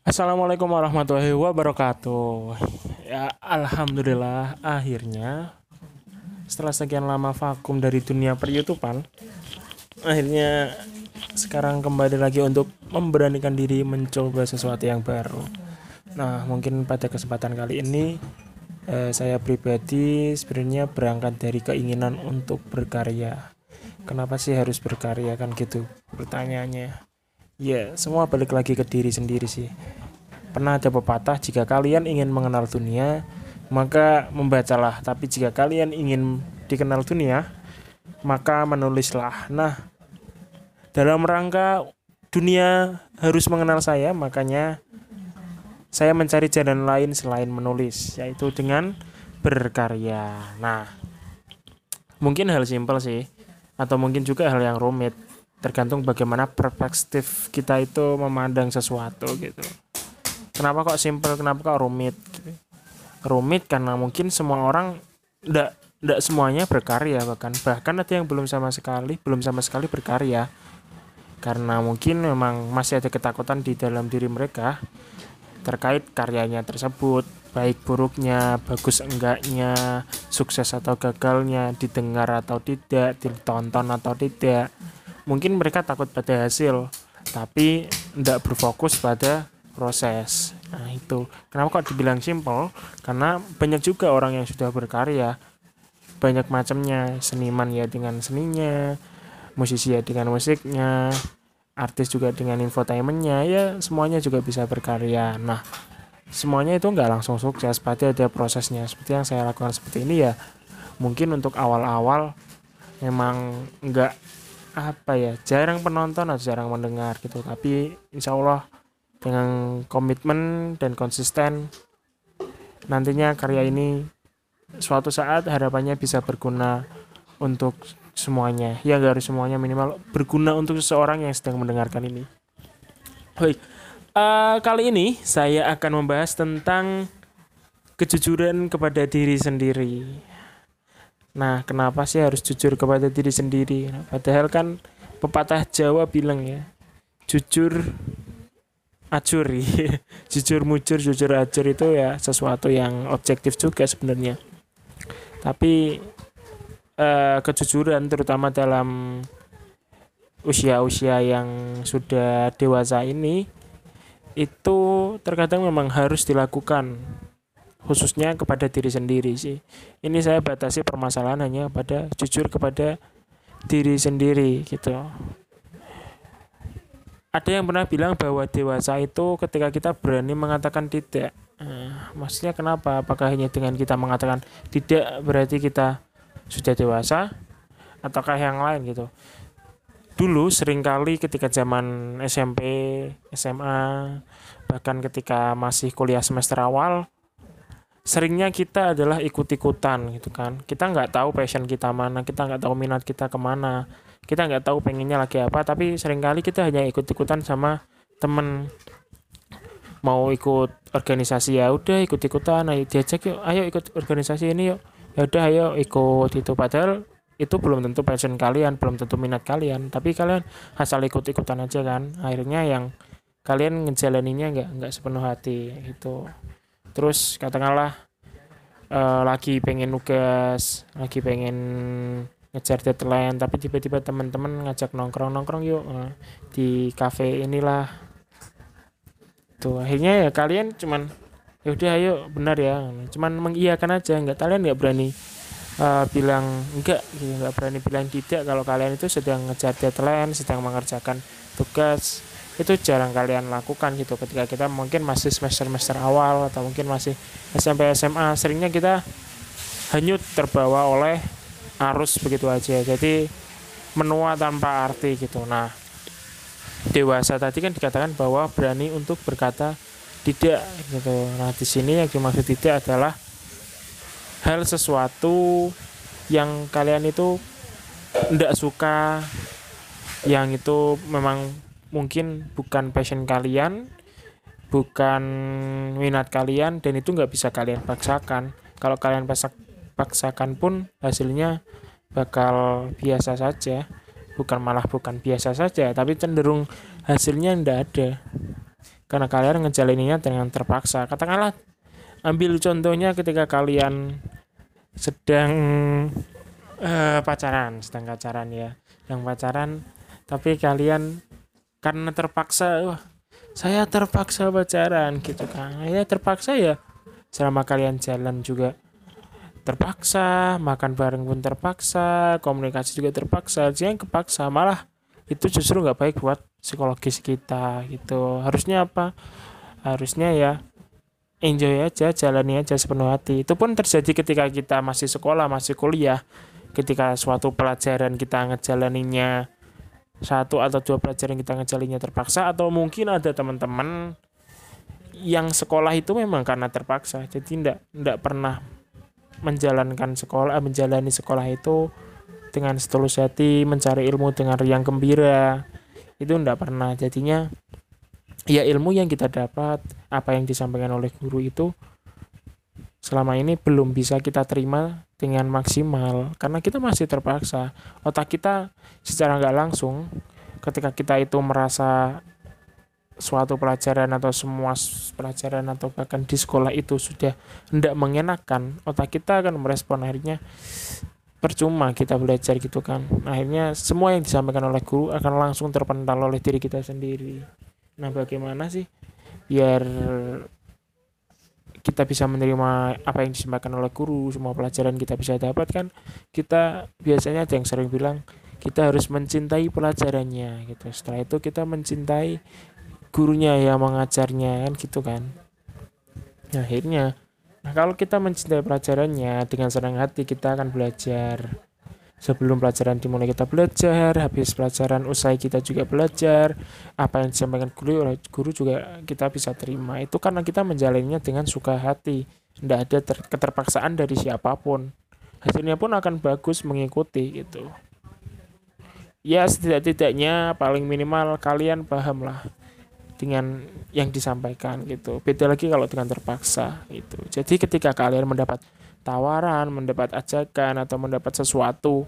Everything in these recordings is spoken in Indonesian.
Assalamualaikum warahmatullahi wabarakatuh. Ya, alhamdulillah akhirnya setelah sekian lama vakum dari dunia per YouTubean, akhirnya sekarang kembali lagi untuk memberanikan diri mencoba sesuatu yang baru. Nah, mungkin pada kesempatan kali ini eh, saya pribadi sebenarnya berangkat dari keinginan untuk berkarya. Kenapa sih harus berkarya kan gitu pertanyaannya? Ya, semua balik lagi ke diri sendiri sih. Pernah ada pepatah, jika kalian ingin mengenal dunia, maka membacalah. Tapi jika kalian ingin dikenal dunia, maka menulislah. Nah, dalam rangka dunia harus mengenal saya, makanya saya mencari jalan lain selain menulis, yaitu dengan berkarya. Nah, mungkin hal simpel sih, atau mungkin juga hal yang rumit tergantung bagaimana perspektif kita itu memandang sesuatu gitu. Kenapa kok simple kenapa kok rumit gitu. rumit karena mungkin semua orang ndak ndak semuanya berkarya bahkan. Bahkan ada yang belum sama sekali belum sama sekali berkarya. Karena mungkin memang masih ada ketakutan di dalam diri mereka terkait karyanya tersebut. Baik buruknya bagus enggaknya sukses atau gagalnya didengar atau tidak ditonton atau tidak mungkin mereka takut pada hasil tapi tidak berfokus pada proses. Nah itu. Kenapa kok dibilang simple karena banyak juga orang yang sudah berkarya. Banyak macamnya. Seniman ya dengan seninya musisi ya dengan musiknya artis juga dengan infotainmentnya ya semuanya juga bisa berkarya. Nah semuanya itu nggak langsung sukses pasti ada prosesnya. Seperti yang saya lakukan seperti ini ya mungkin untuk awal-awal memang nggak apa ya jarang penonton atau jarang mendengar gitu. Tapi insya Allah dengan komitmen dan konsisten nantinya karya ini suatu saat harapannya bisa berguna untuk semuanya. Ya gak harus semuanya minimal berguna untuk seseorang yang sedang mendengarkan ini. Baik uh, kali ini saya akan membahas tentang kejujuran kepada diri sendiri Nah, kenapa sih harus jujur kepada diri sendiri? Nah, padahal kan pepatah Jawa bilang ya, jujur acur jujur mujur jujur acur itu ya sesuatu yang objektif juga sebenarnya. Tapi eh, kejujuran terutama dalam usia-usia yang sudah dewasa ini itu terkadang memang harus dilakukan khususnya kepada diri sendiri sih. Ini saya batasi permasalahan hanya pada jujur kepada diri sendiri gitu. Ada yang pernah bilang bahwa dewasa itu ketika kita berani mengatakan tidak. Nah, maksudnya kenapa? Apakah hanya dengan kita mengatakan tidak berarti kita sudah dewasa ataukah yang lain gitu? Dulu sering kali ketika zaman SMP, SMA, bahkan ketika masih kuliah semester awal, seringnya kita adalah ikut-ikutan gitu kan. Kita nggak tahu passion kita mana kita nggak tahu minat kita ke mana kita nggak tahu pengennya lagi apa tapi sering kali kita hanya ikut-ikutan sama temen. Mau ikut organisasi ya udah ikut-ikutan ayo diajak yuk ayo ikut organisasi ini yuk. Ya udah ayo ikut itu padahal itu belum tentu passion kalian belum tentu minat kalian tapi kalian asal ikut-ikutan aja kan. Akhirnya yang kalian ngejalaninnya nggak nggak sepenuh hati itu terus katakanlah uh, lagi pengen nugas lagi pengen ngejar deadline tapi tiba-tiba teman-teman ngajak nongkrong nongkrong yuk uh, di cafe inilah. Tuh akhirnya ya kalian cuman ya udah ayo benar ya. Cuman mengiyakan aja nggak kalian nggak berani uh, bilang enggak gitu nggak berani bilang tidak kalau kalian itu sedang ngejar deadline sedang mengerjakan tugas itu jarang kalian lakukan gitu ketika kita mungkin masih semester-semester awal atau mungkin masih SMP SMA seringnya kita hanyut terbawa oleh arus begitu aja. Jadi menua tanpa arti gitu. Nah dewasa tadi kan dikatakan bahwa berani untuk berkata tidak gitu. Nah di sini yang dimaksud tidak adalah hal sesuatu yang kalian itu tidak suka yang itu memang mungkin bukan passion kalian bukan minat kalian dan itu nggak bisa kalian paksakan. Kalau kalian paksa, paksakan pun hasilnya bakal biasa saja. Bukan malah bukan biasa saja tapi cenderung hasilnya ndak ada. Karena kalian ngejalaninya dengan terpaksa. Katakanlah ambil contohnya ketika kalian sedang uh, pacaran sedang pacaran ya yang pacaran tapi kalian karena terpaksa wah saya terpaksa pacaran gitu kan. Ya terpaksa ya. Selama kalian jalan juga terpaksa makan bareng pun terpaksa komunikasi juga terpaksa. Jangan kepaksa malah itu justru nggak baik buat psikologis kita gitu. Harusnya apa? Harusnya ya enjoy aja jalani aja sepenuh hati. Itu pun terjadi ketika kita masih sekolah masih kuliah. Ketika suatu pelajaran kita ngejalaninya satu atau dua pelajaran kita ngejalinya terpaksa atau mungkin ada teman-teman yang sekolah itu memang karena terpaksa. Jadi tidak tidak pernah menjalankan sekolah menjalani sekolah itu dengan setulus hati mencari ilmu dengan riang gembira. Itu tidak pernah. Jadinya ya ilmu yang kita dapat apa yang disampaikan oleh guru itu selama ini belum bisa kita terima dengan maksimal karena kita masih terpaksa. Otak kita secara nggak langsung ketika kita itu merasa suatu pelajaran atau semua pelajaran atau bahkan di sekolah itu sudah tidak mengenakan otak kita akan merespon akhirnya percuma kita belajar gitu kan. Akhirnya semua yang disampaikan oleh guru akan langsung terpental oleh diri kita sendiri. Nah bagaimana sih biar kita bisa menerima apa yang disampaikan oleh guru semua pelajaran kita bisa dapatkan kita biasanya ada yang sering bilang kita harus mencintai pelajarannya gitu setelah itu kita mencintai gurunya yang mengajarnya kan gitu kan akhirnya Nah, kalau kita mencintai pelajarannya dengan senang hati, kita akan belajar. Sebelum pelajaran dimulai kita belajar, habis pelajaran usai kita juga belajar. Apa yang disampaikan guru oleh guru juga kita bisa terima. Itu karena kita menjalannya dengan suka hati. Tidak ada ter keterpaksaan dari siapa pun. Hasilnya pun akan bagus mengikuti gitu. Ya setidak-tidaknya paling minimal kalian paham lah dengan yang disampaikan gitu. Beda lagi kalau dengan terpaksa gitu. Jadi ketika kalian mendapat tawaran, mendapat ajakan atau mendapat sesuatu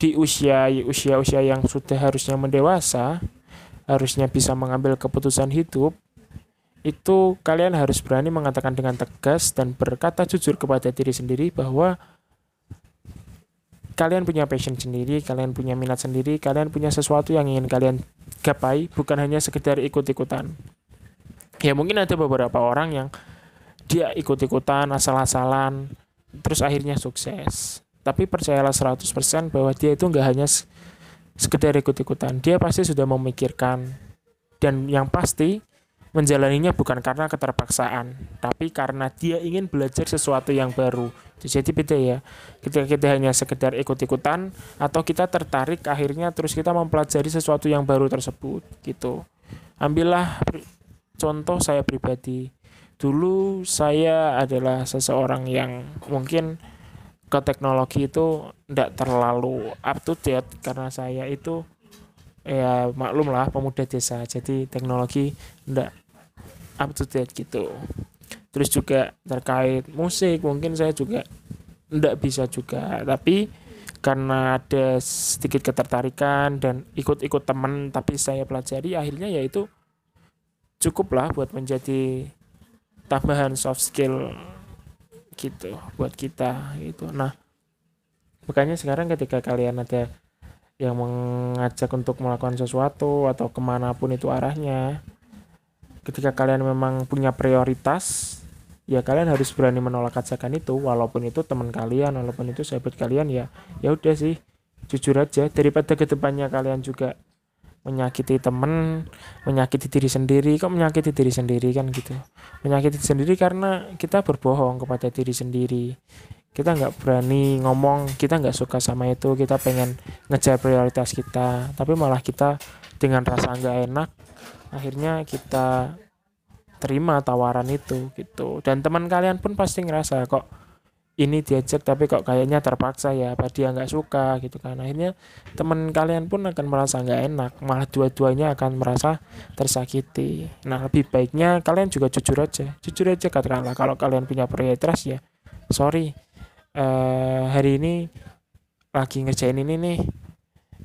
di usia usia usia yang sudah harusnya mendewasa, harusnya bisa mengambil keputusan hidup, itu kalian harus berani mengatakan dengan tegas dan berkata jujur kepada diri sendiri bahwa kalian punya passion sendiri, kalian punya minat sendiri, kalian punya sesuatu yang ingin kalian gapai, bukan hanya sekedar ikut-ikutan. Ya mungkin ada beberapa orang yang dia ikut-ikutan, asal-asalan, terus akhirnya sukses. Tapi percayalah 100% bahwa dia itu nggak hanya sekedar ikut-ikutan, dia pasti sudah memikirkan dan yang pasti menjalaninya bukan karena keterpaksaan, tapi karena dia ingin belajar sesuatu yang baru. Jadi beda ya. Ketika kita hanya sekedar ikut-ikutan atau kita tertarik akhirnya terus kita mempelajari sesuatu yang baru tersebut gitu. Ambillah contoh saya pribadi. Dulu saya adalah seseorang yang mungkin ke teknologi itu tidak terlalu up to date karena saya itu ya maklum lah pemuda desa. Jadi teknologi tidak up to date gitu. Terus juga terkait musik mungkin saya juga tidak bisa juga. Tapi karena ada sedikit ketertarikan dan ikut-ikut teman tapi saya pelajari akhirnya yaitu cukup lah buat menjadi tambahan soft skill gitu buat kita gitu. Nah makanya sekarang ketika kalian ada yang mengajak untuk melakukan sesuatu atau ke mana pun itu arahnya ketika kalian memang punya prioritas ya kalian harus berani menolak ajakan itu. Walaupun itu teman kalian walaupun itu sahabat kalian ya ya udah sih jujur aja. Daripada ke depannya kalian juga menyakiti temen menyakiti diri sendiri. Kok menyakiti diri sendiri kan gitu? Menyakiti diri sendiri karena kita berbohong kepada diri sendiri. Kita nggak berani ngomong kita nggak suka sama itu. Kita pengen ngejar prioritas kita tapi malah kita dengan rasa nggak enak akhirnya kita terima tawaran itu gitu. Dan teman kalian pun pasti ngerasa kok ini diajak tapi kok kayaknya terpaksa ya apa dia nggak suka gitu kan. Akhirnya teman kalian pun akan merasa nggak enak malah dua-duanya akan merasa tersakiti. Nah lebih baiknya kalian juga jujur aja jujur aja katakanlah kalau kalian punya prioritas ya. Sorry uh, hari ini lagi ngerjain ini nih.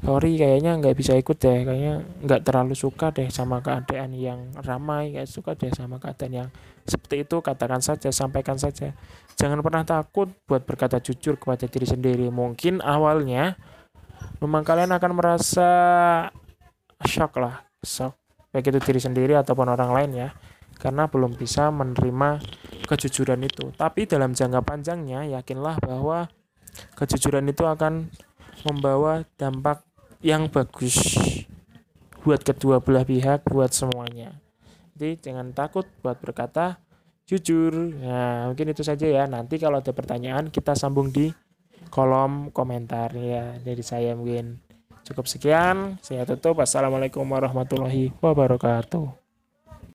Sorry kayaknya nggak bisa ikut deh kayaknya nggak terlalu suka deh sama keadaan yang ramai nggak suka deh sama keadaan yang seperti itu katakan saja sampaikan saja jangan pernah takut buat berkata jujur kepada diri sendiri. Mungkin awalnya memang kalian akan merasa shock lah shock. Baik itu diri sendiri ataupun orang lain ya. Karena belum bisa menerima kejujuran itu. Tapi dalam jangka panjangnya yakinlah bahwa kejujuran itu akan membawa dampak yang bagus buat kedua belah pihak, buat semuanya. Jadi jangan takut buat berkata jujur. Nah, mungkin itu saja ya. Nanti kalau ada pertanyaan kita sambung di kolom komentar ya dari saya mungkin cukup sekian. Saya tutup. Assalamualaikum warahmatullahi wabarakatuh.